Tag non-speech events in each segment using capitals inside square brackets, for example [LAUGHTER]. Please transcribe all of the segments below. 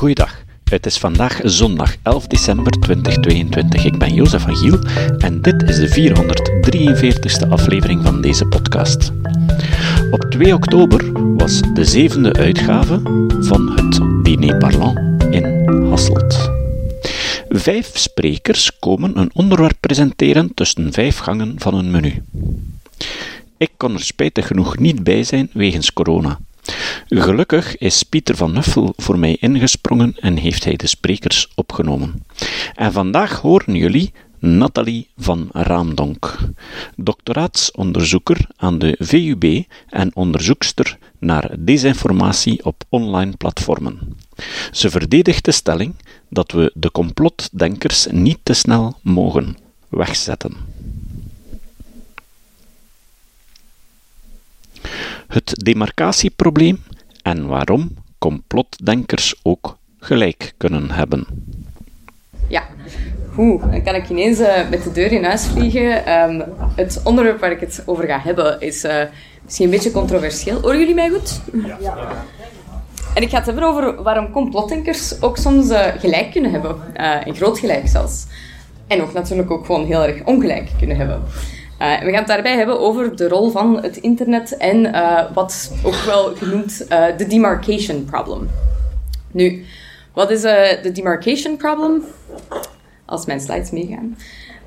Goeiedag. Het is vandaag zondag 11 december 2022. Ik ben Jozef van Giel en dit is de 443ste aflevering van deze podcast. Op 2 oktober was de zevende uitgave van het Diner Parlant in Hasselt. Vijf sprekers komen een onderwerp presenteren tussen vijf gangen van een menu. Ik kon er spijtig genoeg niet bij zijn wegens corona. Gelukkig is Pieter van Nuffel voor mij ingesprongen en heeft hij de sprekers opgenomen. En vandaag horen jullie Nathalie van Raamdonk, doctoraatsonderzoeker aan de VUB en onderzoekster naar desinformatie op online platformen. Ze verdedigt de stelling dat we de complotdenkers niet te snel mogen wegzetten. Het demarcatieprobleem en waarom complotdenkers ook gelijk kunnen hebben. Ja, goed. Dan kan ik ineens uh, met de deur in huis vliegen. Um, het onderwerp waar ik het over ga hebben is uh, misschien een beetje controversieel. Horen jullie mij goed? Ja. En ik ga het hebben over waarom complotdenkers ook soms uh, gelijk kunnen hebben. en groot gelijk zelfs. En ook natuurlijk ook gewoon heel erg ongelijk kunnen hebben. Uh, we gaan het daarbij hebben over de rol van het internet en uh, wat ook wel genoemd uh, de demarcation problem. Nu, wat is de demarcation problem? Als mijn slides meegaan.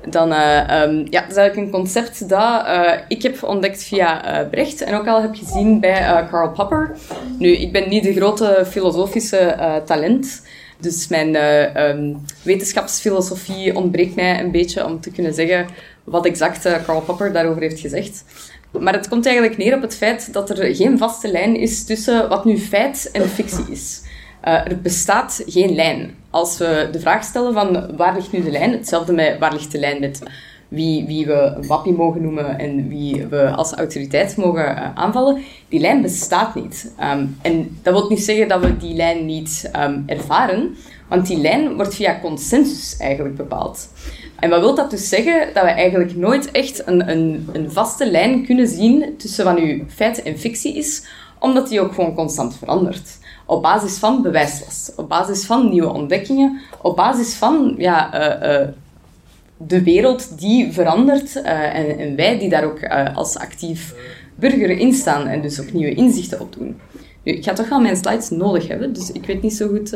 Dan um, ja, dat is eigenlijk een concept dat ik heb ontdekt via Brecht en ook al heb gezien bij Karl Popper. Nu, ik ben niet de grote filosofische talent, dus mijn um, wetenschapsfilosofie ontbreekt mij een beetje om te kunnen zeggen wat exact uh, Karl Popper daarover heeft gezegd. Maar het komt eigenlijk neer op het feit dat er geen vaste lijn is tussen wat nu feit en fictie is. Uh, er bestaat geen lijn. Als we de vraag stellen van waar ligt nu de lijn, hetzelfde met waar ligt de lijn met wie, wie we een wappie mogen noemen en wie we als autoriteit mogen uh, aanvallen, die lijn bestaat niet. Um, en dat wil niet zeggen dat we die lijn niet um, ervaren, want die lijn wordt via consensus eigenlijk bepaald. En wat wil dat dus zeggen? Dat we eigenlijk nooit echt een, een, een vaste lijn kunnen zien tussen wat nu feit en fictie is, omdat die ook gewoon constant verandert. Op basis van bewijslast, op basis van nieuwe ontdekkingen, op basis van ja, uh, uh, de wereld die verandert uh, en, wij die daar ook als actief burger in staan en dus ook nieuwe inzichten op doen. Nu, ik ga toch wel mijn slides nodig hebben, dus ik weet niet zo goed.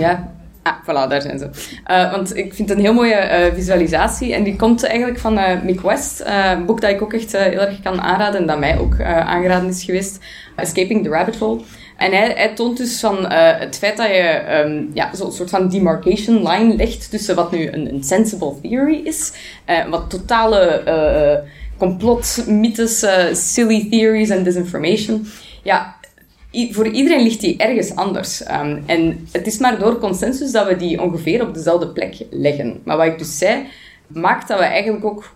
Ja, Ah, voilà, daar zijn ze. Uh, want ik vind het een heel mooie uh, visualisatie. En die komt eigenlijk van uh, Mick West. een boek dat ik ook echt heel erg kan aanraden. En dat mij ook aangeraden is geweest. Escaping the Rabbit Hole. En hij, hij toont dus van het feit dat je um, ja, zo'n soort van demarcation line legt tussen wat nu een, een sensible theory is. wat totale complot, mythes, silly theories en disinformation. Ja, voor iedereen ligt die ergens anders. Um, en het is maar door consensus dat we die ongeveer op dezelfde plek leggen. Maar wat ik dus zei, maakt dat we eigenlijk ook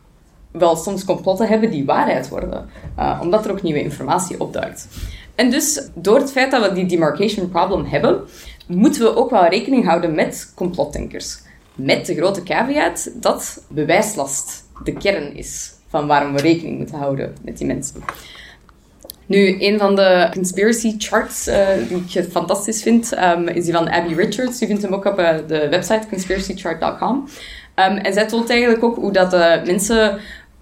wel soms complotten hebben die waarheid worden. Uh, omdat er ook nieuwe informatie opduikt. En dus, door het feit dat we die demarcation problem hebben, moeten we ook wel rekening houden met complotdenkers. Met de grote caveat dat bewijslast de kern is van waarom we rekening moeten houden met die mensen. Nu, een van de conspiracy charts uh, die ik fantastisch vind, um, is die van Abby Richards. Je vindt hem ook op uh, de website conspiracychart.com. Ehm, en zij toont eigenlijk ook hoe dat uh, mensen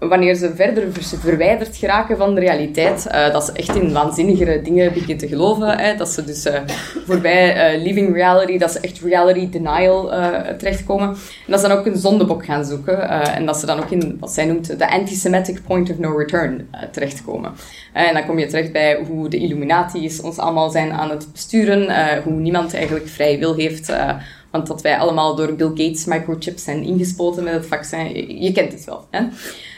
wanneer ze verder verwijderd geraken van de realiteit, uh, dat ze echt in waanzinnigere dingen beginnen te geloven. Hè, dat ze dus uh, voorbij uh, living reality, dat ze echt reality denial terechtkomen. En dat ze dan ook een zondebok gaan zoeken. en dat ze dan ook in wat zij noemt de anti-Semitic point of no return terechtkomen. en dan kom je terecht bij hoe de Illuminati's ons allemaal zijn aan het besturen, hoe niemand eigenlijk vrij wil heeft. want dat wij allemaal door Bill Gates microchips zijn ingespoten met het vaccin. Je kent het wel. Hè?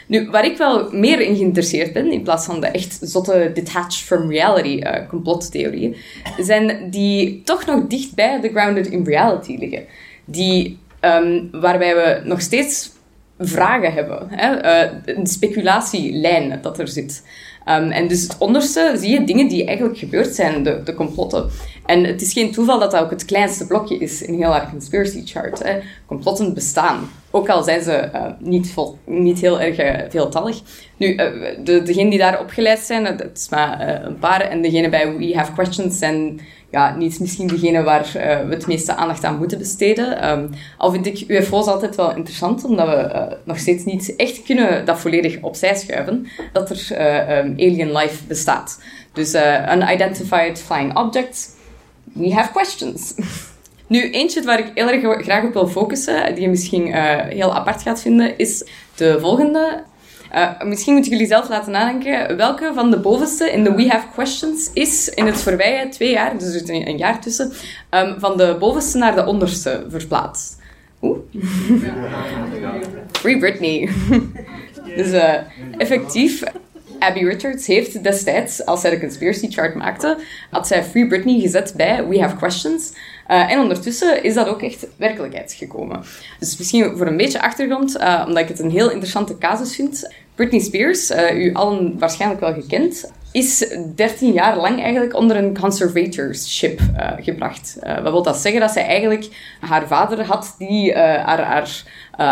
Nu, waar ik wel meer in geïnteresseerd ben, in plaats van de echt zotte detached from reality uh, complottheorieën, zijn die toch nog dicht bij de grounded in reality liggen. Die, um, waarbij we nog steeds vragen hebben. Hè? Uh, een speculatielijn dat er zit. Ehm, en dus het onderste zie je dingen die eigenlijk gebeurd zijn, de, de complotten. En het is geen toeval dat dat ook het kleinste blokje is in heel haar conspiracy chart. Complotten bestaan. Ook al zijn ze uh, niet, vol, niet heel erg uh, veeltallig. Nu, uh, de, degenen die daar opgeleid zijn, dat is maar een paar. En degenen bij We Have Questions zijn ja, niet misschien degene waar we het meeste aandacht aan moeten besteden. Um, al vind ik UFO's altijd wel interessant, omdat we nog steeds niet echt kunnen dat volledig opzij schuiven, dat er um, alien life bestaat. Dus unidentified flying objects, we have questions. [LAUGHS] Nu, eentje waar ik heel erg graag op wil focussen, die je misschien heel apart gaat vinden, is de volgende. Uh, misschien moeten jullie zelf laten nadenken. Welke van de bovenste in de We Have Questions is in het voorbije twee jaar, dus er zit een jaar tussen, um, van de bovenste naar de onderste verplaatst? Oeh. Free Britney. [LAUGHS] dus uh, effectief, Abby Richards heeft destijds, als zij de conspiracy chart maakte, had zij Free Britney gezet bij We Have Questions. Uh, en ondertussen is dat ook echt werkelijkheid gekomen. Dus misschien voor een beetje achtergrond, uh, omdat ik het een heel interessante casus vind. Britney Spears, uh, u allen waarschijnlijk wel gekend, is 13 jaar lang eigenlijk onder een conservatorship uh, gebracht. Uh, wat wil dat zeggen? Dat zij eigenlijk haar vader had die uh, haar,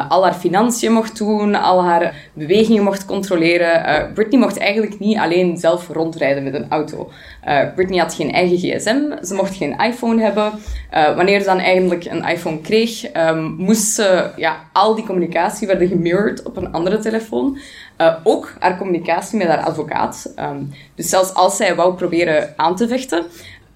al haar financiën mocht doen, al haar bewegingen mocht controleren. Britney mocht eigenlijk niet alleen zelf rondrijden met een auto. Britney had geen eigen gsm, ze mocht geen iPhone hebben. wanneer ze dan eigenlijk een iPhone kreeg, um, moest ze ja, al die communicatie werden gemirrored op een andere telefoon. Uh, ook haar communicatie met haar advocaat. Um, dus zelfs als zij wou proberen aan te vechten.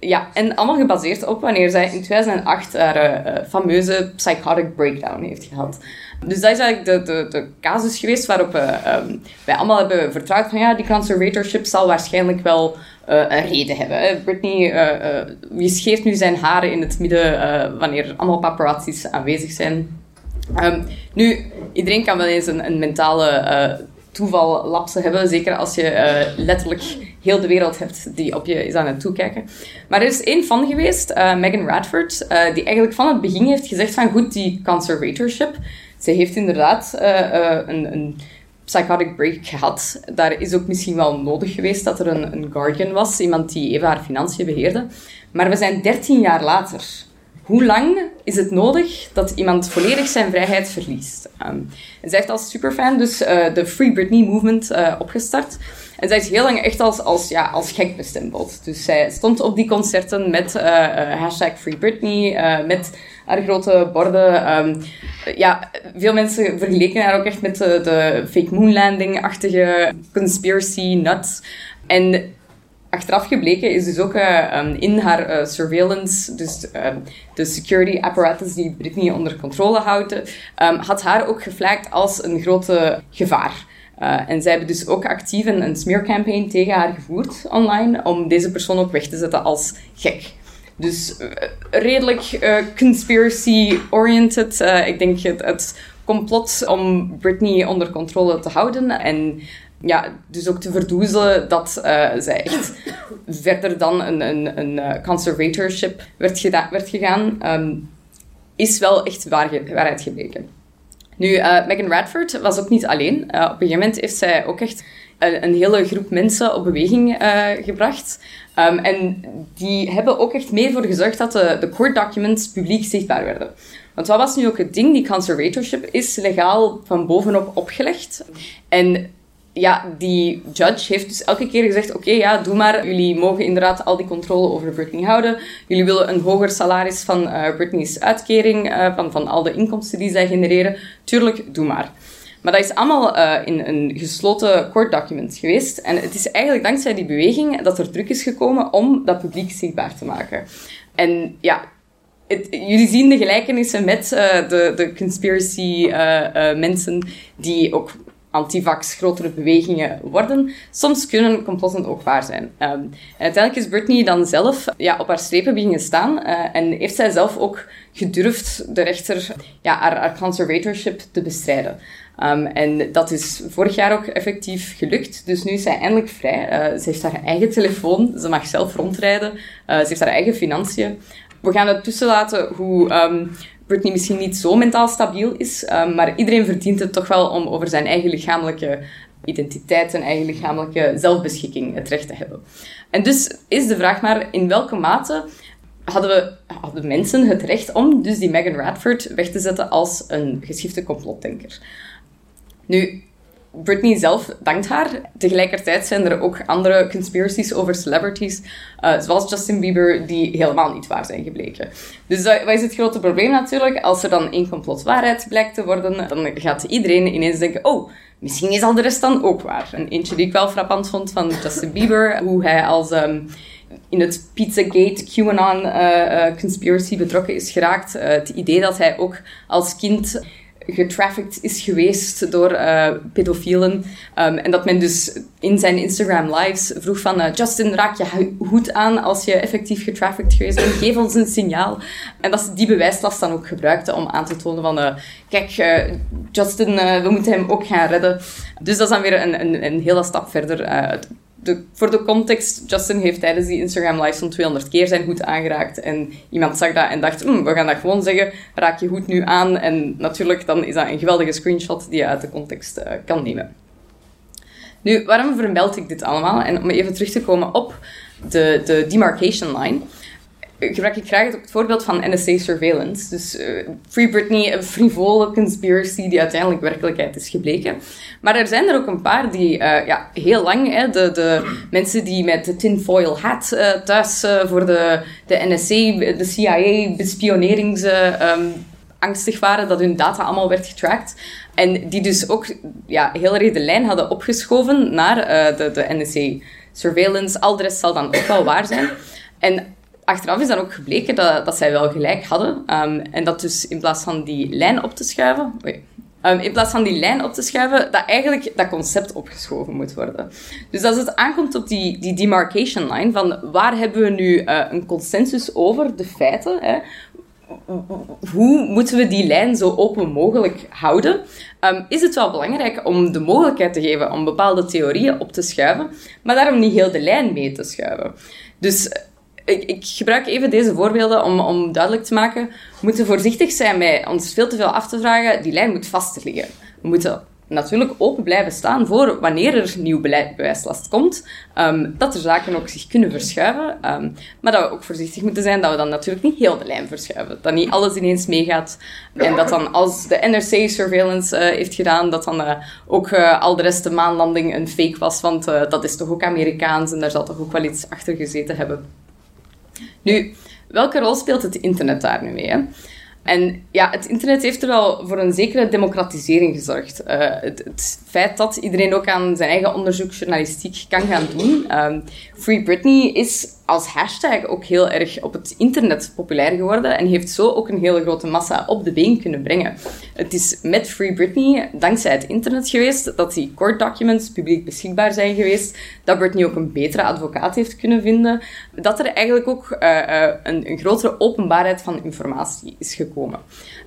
Ja, en allemaal gebaseerd op wanneer zij in 2008 haar uh, fameuze psychotic breakdown heeft gehad. Dus dat is eigenlijk de, de, de casus geweest waarop uh, wij allemaal hebben vertrouwd van ja, die conservatorship zal waarschijnlijk wel een reden hebben. Britney, wie scheert nu zijn haren in het midden wanneer allemaal paparazzi's aanwezig zijn? Um, nu, iedereen kan wel eens een, een mentale toeval lapsen hebben. Zeker als je uh, letterlijk heel de wereld hebt die op je is aan het toekijken. Maar er is één van geweest, uh, Megan Radford, uh, die eigenlijk van het begin heeft gezegd van goed, die conservatorship. Ze heeft inderdaad een, een psychotic break gehad. Daar is ook misschien wel nodig geweest dat er een, een guardian was, iemand die even haar financiën beheerde. Maar we zijn 13 jaar later hoe lang is het nodig dat iemand volledig zijn vrijheid verliest? Um, zij heeft als superfan dus uh, de Free Britney Movement uh, opgestart. En zij is heel lang echt als, als, ja, als gek bestempeld. Dus zij stond op die concerten met uh, hashtag Free Britney, met haar grote borden. Um, ja, veel mensen vergeleken haar ook echt met de, de fake moon landing-achtige conspiracy nuts. En achteraf gebleken is dus ook uh, in haar uh, surveillance, dus uh, de security apparatus die Britney onder controle houdt, um, had haar ook geflagd als een grote gevaar. en zij hebben dus ook actief een, een smearcampaign tegen haar gevoerd online om deze persoon ook weg te zetten als gek. Dus redelijk conspiracy-oriented. ik denk het, het complot om Britney onder controle te houden en ja, dus ook te verdoezelen dat uh, zij echt [LAUGHS] verder dan een, een, een uh, conservatorship werd, werd gegaan, um, is wel echt waar waarheid gebleken. Nu, uh, Megan Radford was ook niet alleen. op een gegeven moment heeft zij ook echt een, een hele groep mensen op beweging gebracht. Um, en die hebben ook echt mee voor gezorgd dat de, de court documents publiek zichtbaar werden. Want wat was nu ook het ding? Die conservatorship is legaal van bovenop opgelegd. En ja, die judge heeft dus elke keer gezegd: Oké, ja, doe maar. Jullie mogen inderdaad al die controle over Britney houden. Jullie willen een hoger salaris van uh, Britney's uitkering, uh, van, van al de inkomsten die zij genereren. Tuurlijk, doe maar. Maar dat is allemaal uh, in een gesloten court document geweest. En het is eigenlijk dankzij die beweging dat er druk is gekomen om dat publiek zichtbaar te maken. En ja, het, jullie zien de gelijkenissen met de, de conspiracy mensen die ook antivax grotere bewegingen worden. Soms kunnen complotten ook waar zijn. En uiteindelijk is Britney dan zelf ja, op haar strepen beginnen staan uh, en heeft zij zelf ook gedurfd de rechter ja, haar, conservatorship te bestrijden. Um, en dat is vorig jaar ook effectief gelukt. Dus nu is zij eindelijk vrij. Uh, ze heeft haar eigen telefoon. Ze mag zelf rondrijden. Uh, ze heeft haar eigen financiën. We gaan het tussen hoe um, Britney misschien niet zo mentaal stabiel is, um, maar iedereen verdient het toch wel om over zijn eigen lichamelijke identiteit en eigen lichamelijke zelfbeschikking het recht te hebben. En dus is de vraag maar in welke mate hadden, we, hadden mensen het recht om dus die Megan Radford weg te zetten als een geschifte complotdenker. Nu, Britney zelf dankt haar. Tegelijkertijd zijn er ook andere conspiracies over celebrities, uh, zoals Justin Bieber, die helemaal niet waar zijn gebleken. Dus wat is het grote probleem natuurlijk? Als er dan één complot waarheid blijkt te worden, dan gaat iedereen ineens denken, oh, misschien is al de rest dan ook waar. Een eentje die ik wel frappant vond van Justin Bieber, hoe hij als... Um, in het Pizzagate QAnon uh, conspiracy betrokken is geraakt. Het idee dat hij ook als kind getrafficked is geweest door uh, pedofielen. Um, en dat men dus in zijn Instagram lives vroeg van uh, Justin, raak je goed aan als je effectief getrafficked geweest bent. Geef ons een signaal. En dat ze die bewijslast dan ook gebruikten om aan te tonen van uh, kijk, Justin, we moeten hem ook gaan redden. Dus dat is dan weer een, een, een hele stap verder de, voor de context, Justin heeft tijdens die Instagram live zo'n 200 keer zijn hoed aangeraakt. En iemand zag dat en dacht, hm, we gaan dat gewoon zeggen, raak je hoed nu aan. En natuurlijk, dan is dat een geweldige screenshot die je uit de context uh, kan nemen. Nu, waarom vermeld ik dit allemaal? En om even terug te komen op de, de demarcation line gebruik ik graag het voorbeeld van NSA surveillance. Dus uh, Free Britney, een frivole conspiracy die uiteindelijk werkelijkheid is gebleken. Maar er zijn er ook een paar die uh, ja, heel lang, hè, de, de mensen die met de tinfoil hat uh, thuis voor de, de NSA, de CIA, bespionerings... Um, angstig waren dat hun data allemaal werd getracked. En die dus ook ja, heel erg de lijn hadden opgeschoven naar de, de NSA surveillance. Al de rest zal dan ook wel waar zijn. En achteraf is dan ook gebleken dat, dat zij wel gelijk hadden. Um, en dat dus in plaats van die lijn op te schuiven... um, in plaats van die lijn op te schuiven, dat eigenlijk dat concept opgeschoven moet worden. Dus als het aankomt op die, die demarcation line, van waar hebben we nu uh, een consensus over de feiten, hè? hoe moeten we die lijn zo open mogelijk houden? Um, is het wel belangrijk om de mogelijkheid te geven om bepaalde theorieën op te schuiven, maar daarom niet heel de lijn mee te schuiven. Dus ik, ik, gebruik even deze voorbeelden om, om duidelijk te maken. We moeten voorzichtig zijn bij ons veel te veel af te vragen. Die lijn moet vast liggen. We moeten natuurlijk open blijven staan voor wanneer er nieuw beleid, bewijslast komt, um, dat er zaken ook zich kunnen verschuiven. Um, maar dat we ook voorzichtig moeten zijn dat we dan natuurlijk niet heel de lijn verschuiven. Dat niet alles ineens meegaat. En dat dan als de NRC surveillance uh, heeft gedaan, dat dan uh, ook uh, al de rest de maanlanding een fake was. Want dat is toch ook Amerikaans en daar zal toch ook wel iets achter gezeten hebben. Nu, welke rol speelt het internet daar nu mee? En ja, het internet heeft er wel voor een zekere democratisering gezorgd. Uh, het, het, feit dat iedereen ook aan zijn eigen onderzoeksjournalistiek kan gaan doen. Um, Free Britney is als hashtag ook heel erg op het internet populair geworden en heeft zo ook een hele grote massa op de been kunnen brengen. Het is met Free Britney, dankzij het internet geweest, dat die court documents publiek beschikbaar zijn geweest, dat Britney ook een betere advocaat heeft kunnen vinden, dat er eigenlijk ook uh, uh, een, een grotere openbaarheid van informatie is gekomen.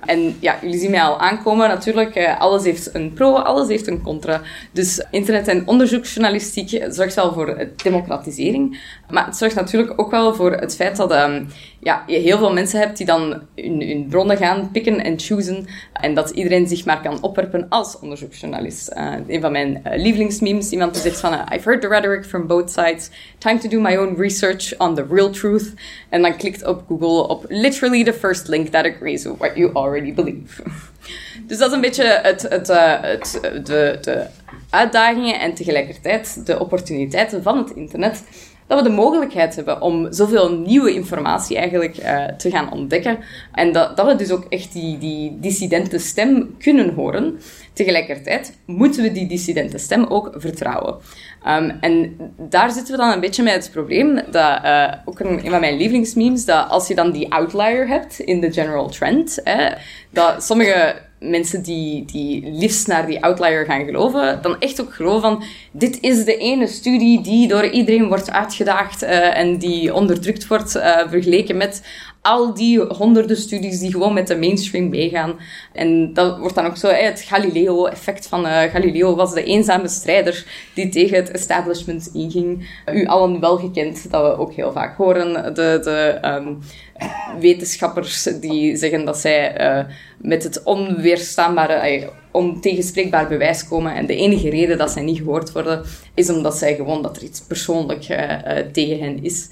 En ja, jullie zien mij al aankomen, natuurlijk, uh, alles heeft een pro, alles heeft een contra. Dus internet en onderzoeksjournalistiek zorgt wel voor democratisering, maar het zorgt natuurlijk ook wel voor het feit dat um, ja, je heel veel mensen hebt die dan hun, bronnen gaan pikken en choosen en dat iedereen zich maar kan opwerpen als onderzoeksjournalist. Uh, een van mijn uh, lievelingsmemes, iemand die zegt van uh, I've heard the rhetoric from both sides, time to do my own research on the real truth. En dan klikt op Google op literally the first link that agrees with what you already believe. [LAUGHS] dus dat is een beetje het, het, het, de, de uitdagingen en tegelijkertijd de opportuniteiten van het internet dat we de mogelijkheid hebben om zoveel nieuwe informatie eigenlijk uh, te gaan ontdekken. En dat, dat we dus ook echt die, die dissidente stem kunnen horen. Tegelijkertijd moeten we die dissidente stem ook vertrouwen. Um, en daar zitten we dan een beetje met het probleem, dat, uh, ook een, van mijn lievelingsmemes, dat als je dan die outlier hebt in de general trend, dat sommige mensen die, die liefst naar die outlier gaan geloven, dan echt ook geloven van dit is de ene studie die door iedereen wordt uitgedaagd uh, en die onderdrukt wordt uh, vergeleken met al die honderden studies die gewoon met de mainstream meegaan. En dat wordt dan ook zo, het Galileo-effect van uh, Galileo was de eenzame strijder die tegen het establishment inging. U allen wel gekend, dat we ook heel vaak horen. De, de um, wetenschappers die zeggen dat zij uh, met het onweerstaanbare, uh, ontegenspreekbaar bewijs komen. En de enige reden dat zij niet gehoord worden, is omdat zij gewoon dat er iets persoonlijk tegen hen is.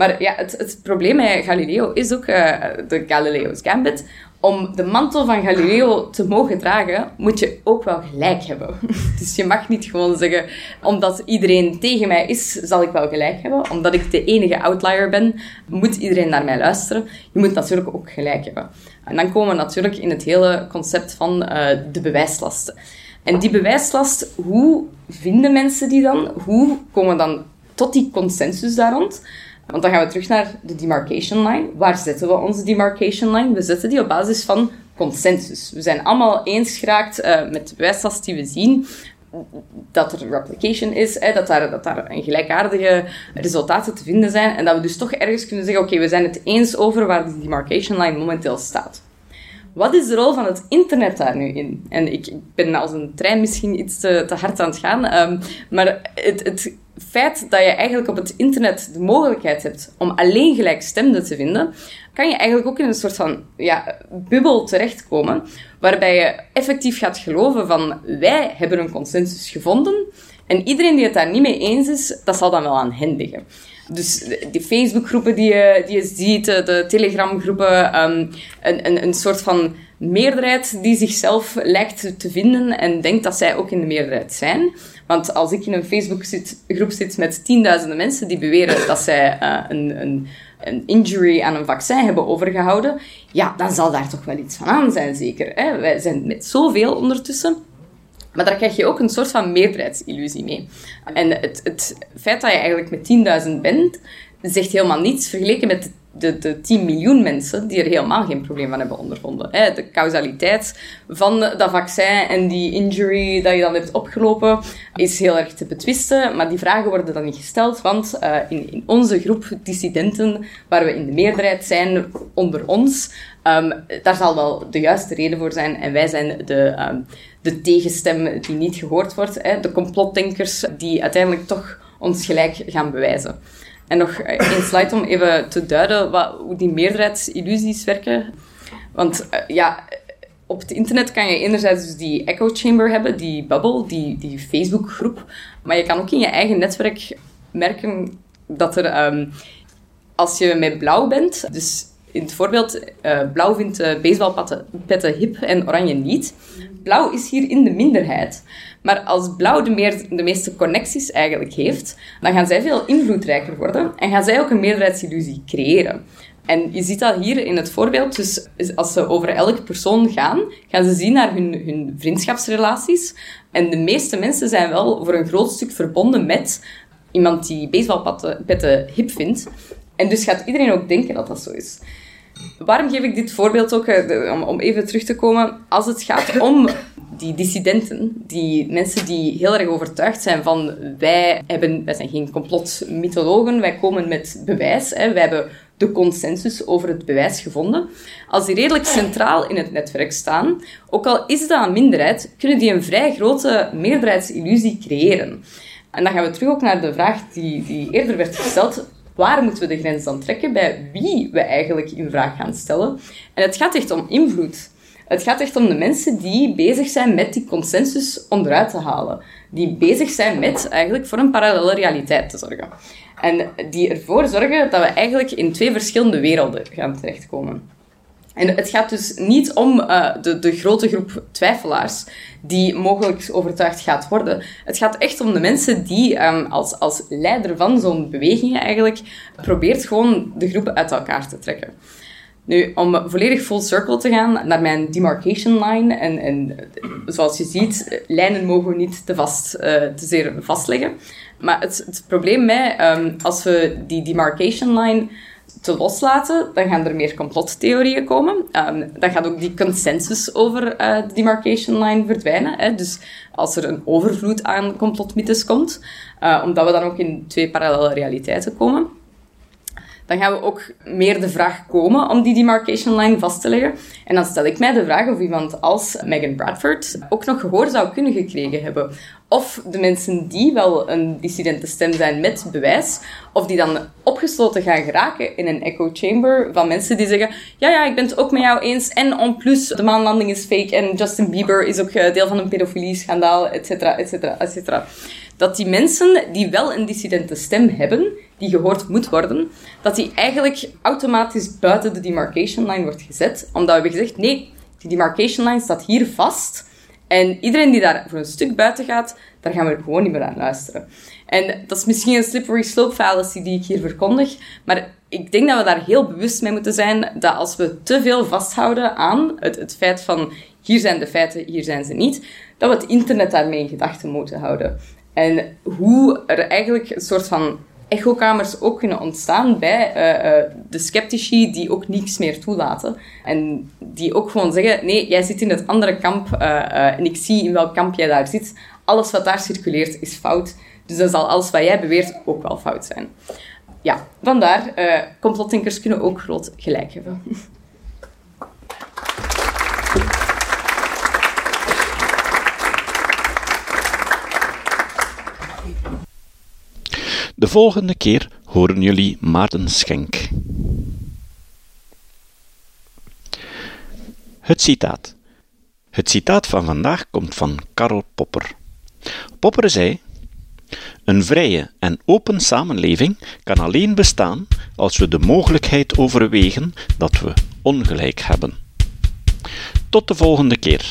Maar ja, het, het probleem met Galileo is ook uh, de Galileo's Gambit. Om de mantel van Galileo te mogen dragen, moet je ook wel gelijk hebben. [LAUGHS] Dus je mag niet gewoon zeggen, omdat iedereen tegen mij is, zal ik wel gelijk hebben. Omdat ik de enige outlier ben, moet iedereen naar mij luisteren. Je moet natuurlijk ook gelijk hebben. En dan komen we natuurlijk in het hele concept van uh, de bewijslasten. En die bewijslast, hoe vinden mensen die dan? Hoe komen dan tot die consensus daar rond? Want dan gaan we terug naar de demarcation line. Waar zetten we onze demarcation line? We zetten die op basis van consensus. We zijn allemaal eens geraakt uh, met de bewijslast die we zien dat er replication is, dat, daar, dat daar een gelijkaardige resultaten te vinden zijn en dat we dus toch ergens kunnen zeggen, oké, we zijn het eens over waar die demarcation line momenteel staat. Wat is de rol van het internet daar nu in? En ik, ben als een trein misschien iets te, te hard aan het gaan, um, maar het, het feit dat je eigenlijk op het internet de mogelijkheid hebt om alleen gelijkstemden te vinden, kan je eigenlijk ook in een soort van ja, bubbel terechtkomen, waarbij je effectief gaat geloven van wij hebben een consensus gevonden en iedereen die het daar niet mee eens is, dat zal dan wel aan hen liggen. Dus die Facebookgroepen die je, die je ziet, de Telegramgroepen, um, een, een, een soort van meerderheid die zichzelf lijkt te vinden en denkt dat zij ook in de meerderheid zijn. Want als ik in een Facebookgroep zit met tienduizenden mensen die beweren dat zij uh, een, een, een, injury aan een vaccin hebben overgehouden, ja, dan zal daar toch wel iets van aan zijn, zeker. Hè? Wij zijn met zoveel ondertussen. Maar daar krijg je ook een soort van meerderheidsillusie mee. En het, het feit dat je eigenlijk met 10.000 bent, zegt helemaal niets vergeleken met de, de 10 miljoen mensen die er helemaal geen probleem van hebben ondervonden. De causaliteit van dat vaccin en die injury dat je dan hebt opgelopen is heel erg te betwisten, maar die vragen worden dan niet gesteld, want uh, in, in, onze groep dissidenten, waar we in de meerderheid zijn onder ons, um, daar zal wel de juiste reden voor zijn en wij zijn de, um, de tegenstem die niet gehoord wordt, hè? de complotdenkers die uiteindelijk toch ons gelijk gaan bewijzen. En nog één slide om even te duiden wat, hoe die meerderheidsillusies werken. Want uh, ja, op het internet kan je enerzijds dus die echo chamber hebben, die bubble, die, die Facebookgroep. Maar je kan ook in je eigen netwerk merken dat er, um, als je met blauw bent, dus in het voorbeeld, uh, blauw vindt uh, baseballpetten hip en oranje niet. Blauw is hier in de minderheid. Maar als blauw de, meer, de meeste connecties eigenlijk heeft, dan gaan zij veel invloedrijker worden en gaan zij ook een meerderheidsillusie creëren. En je ziet dat hier in het voorbeeld. Dus als ze over elke persoon gaan, gaan ze zien naar hun, hun vriendschapsrelaties. En de meeste mensen zijn wel voor een groot stuk verbonden met iemand die baseballpetten hip vindt. En dus gaat iedereen ook denken dat dat zo is. Waarom geef ik dit voorbeeld ook, eh, om, om even terug te komen? Als het gaat [LAUGHS] om die dissidenten, die mensen die heel erg overtuigd zijn van wij, hebben, wij zijn geen complotmythologen, wij komen met bewijs, hè, wij hebben de consensus over het bewijs gevonden. Als die redelijk centraal in het netwerk staan, ook al is dat een minderheid, kunnen die een vrij grote meerderheidsillusie creëren. En dan gaan we terug ook naar de vraag die, die eerder werd gesteld waar moeten we de grens dan trekken bij wie we eigenlijk in vraag gaan stellen. En het gaat echt om invloed. Het gaat echt om de mensen die bezig zijn met die consensus onderuit te halen. Die bezig zijn met eigenlijk voor een parallele realiteit te zorgen. En die ervoor zorgen dat we eigenlijk in twee verschillende werelden gaan terechtkomen. En het gaat dus niet om uh, de, de grote groep twijfelaars die mogelijk overtuigd gaat worden. Het gaat echt om de mensen die um, als, als leider van zo'n beweging eigenlijk probeert gewoon de groepen uit elkaar te trekken. Nu, om volledig full circle te gaan naar mijn demarcation line, en, en zoals je ziet, lijnen mogen we niet te, vast, uh, te zeer vastleggen. Maar het, het probleem met, um, als we die demarcation line te loslaten, dan gaan er meer complottheorieën komen. Um, dan gaat ook die consensus over uh, de demarcation line verdwijnen. Hè? Dus als er een overvloed aan complotmythes komt, uh, omdat we dan ook in twee parallele realiteiten komen. dan gaan we ook meer de vraag komen om die demarcation line vast te leggen. En dan stel ik mij de vraag of iemand als Megan Bradford ook nog gehoor zou kunnen gekregen hebben. Of de mensen die wel een dissidente stem zijn met bewijs, of die dan opgesloten gaan geraken in een echo chamber van mensen die zeggen: Ja, ja, ik ben het ook met jou eens. En en plus, de maanlanding is fake en Justin Bieber is ook deel van een pedofilie-schandaal, et cetera, et cetera, et cetera. Dat die mensen die wel een dissidente stem hebben, die gehoord moet worden, dat die eigenlijk automatisch buiten de demarcation line wordt gezet. Omdat we hebben gezegd: Nee, die demarcation line staat hier vast. En iedereen die daar voor een stuk buiten gaat, daar gaan we gewoon niet meer aan luisteren. En dat is misschien een slippery slope fallacy die ik hier verkondig, maar ik denk dat we daar heel bewust mee moeten zijn dat als we te veel vasthouden aan het, het feit van hier zijn de feiten, hier zijn ze niet, dat we het internet daarmee in gedachten moeten houden. En hoe er eigenlijk een soort van echokamers ook kunnen ontstaan bij uh, uh, de sceptici die ook niets meer toelaten. En die ook gewoon zeggen, nee, jij zit in het andere kamp uh, en ik zie in welk kamp jij daar zit. Alles wat daar circuleert is fout. Dus dan zal alles wat jij beweert ook wel fout zijn. Ja, vandaar, complotdenkers kunnen ook groot gelijk hebben. [LAUGHS] De volgende keer horen jullie Maarten Schenk. Het citaat. Het citaat van vandaag komt van Karl Popper. Popper zei: Een vrije en open samenleving kan alleen bestaan als we de mogelijkheid overwegen dat we ongelijk hebben. Tot de volgende keer.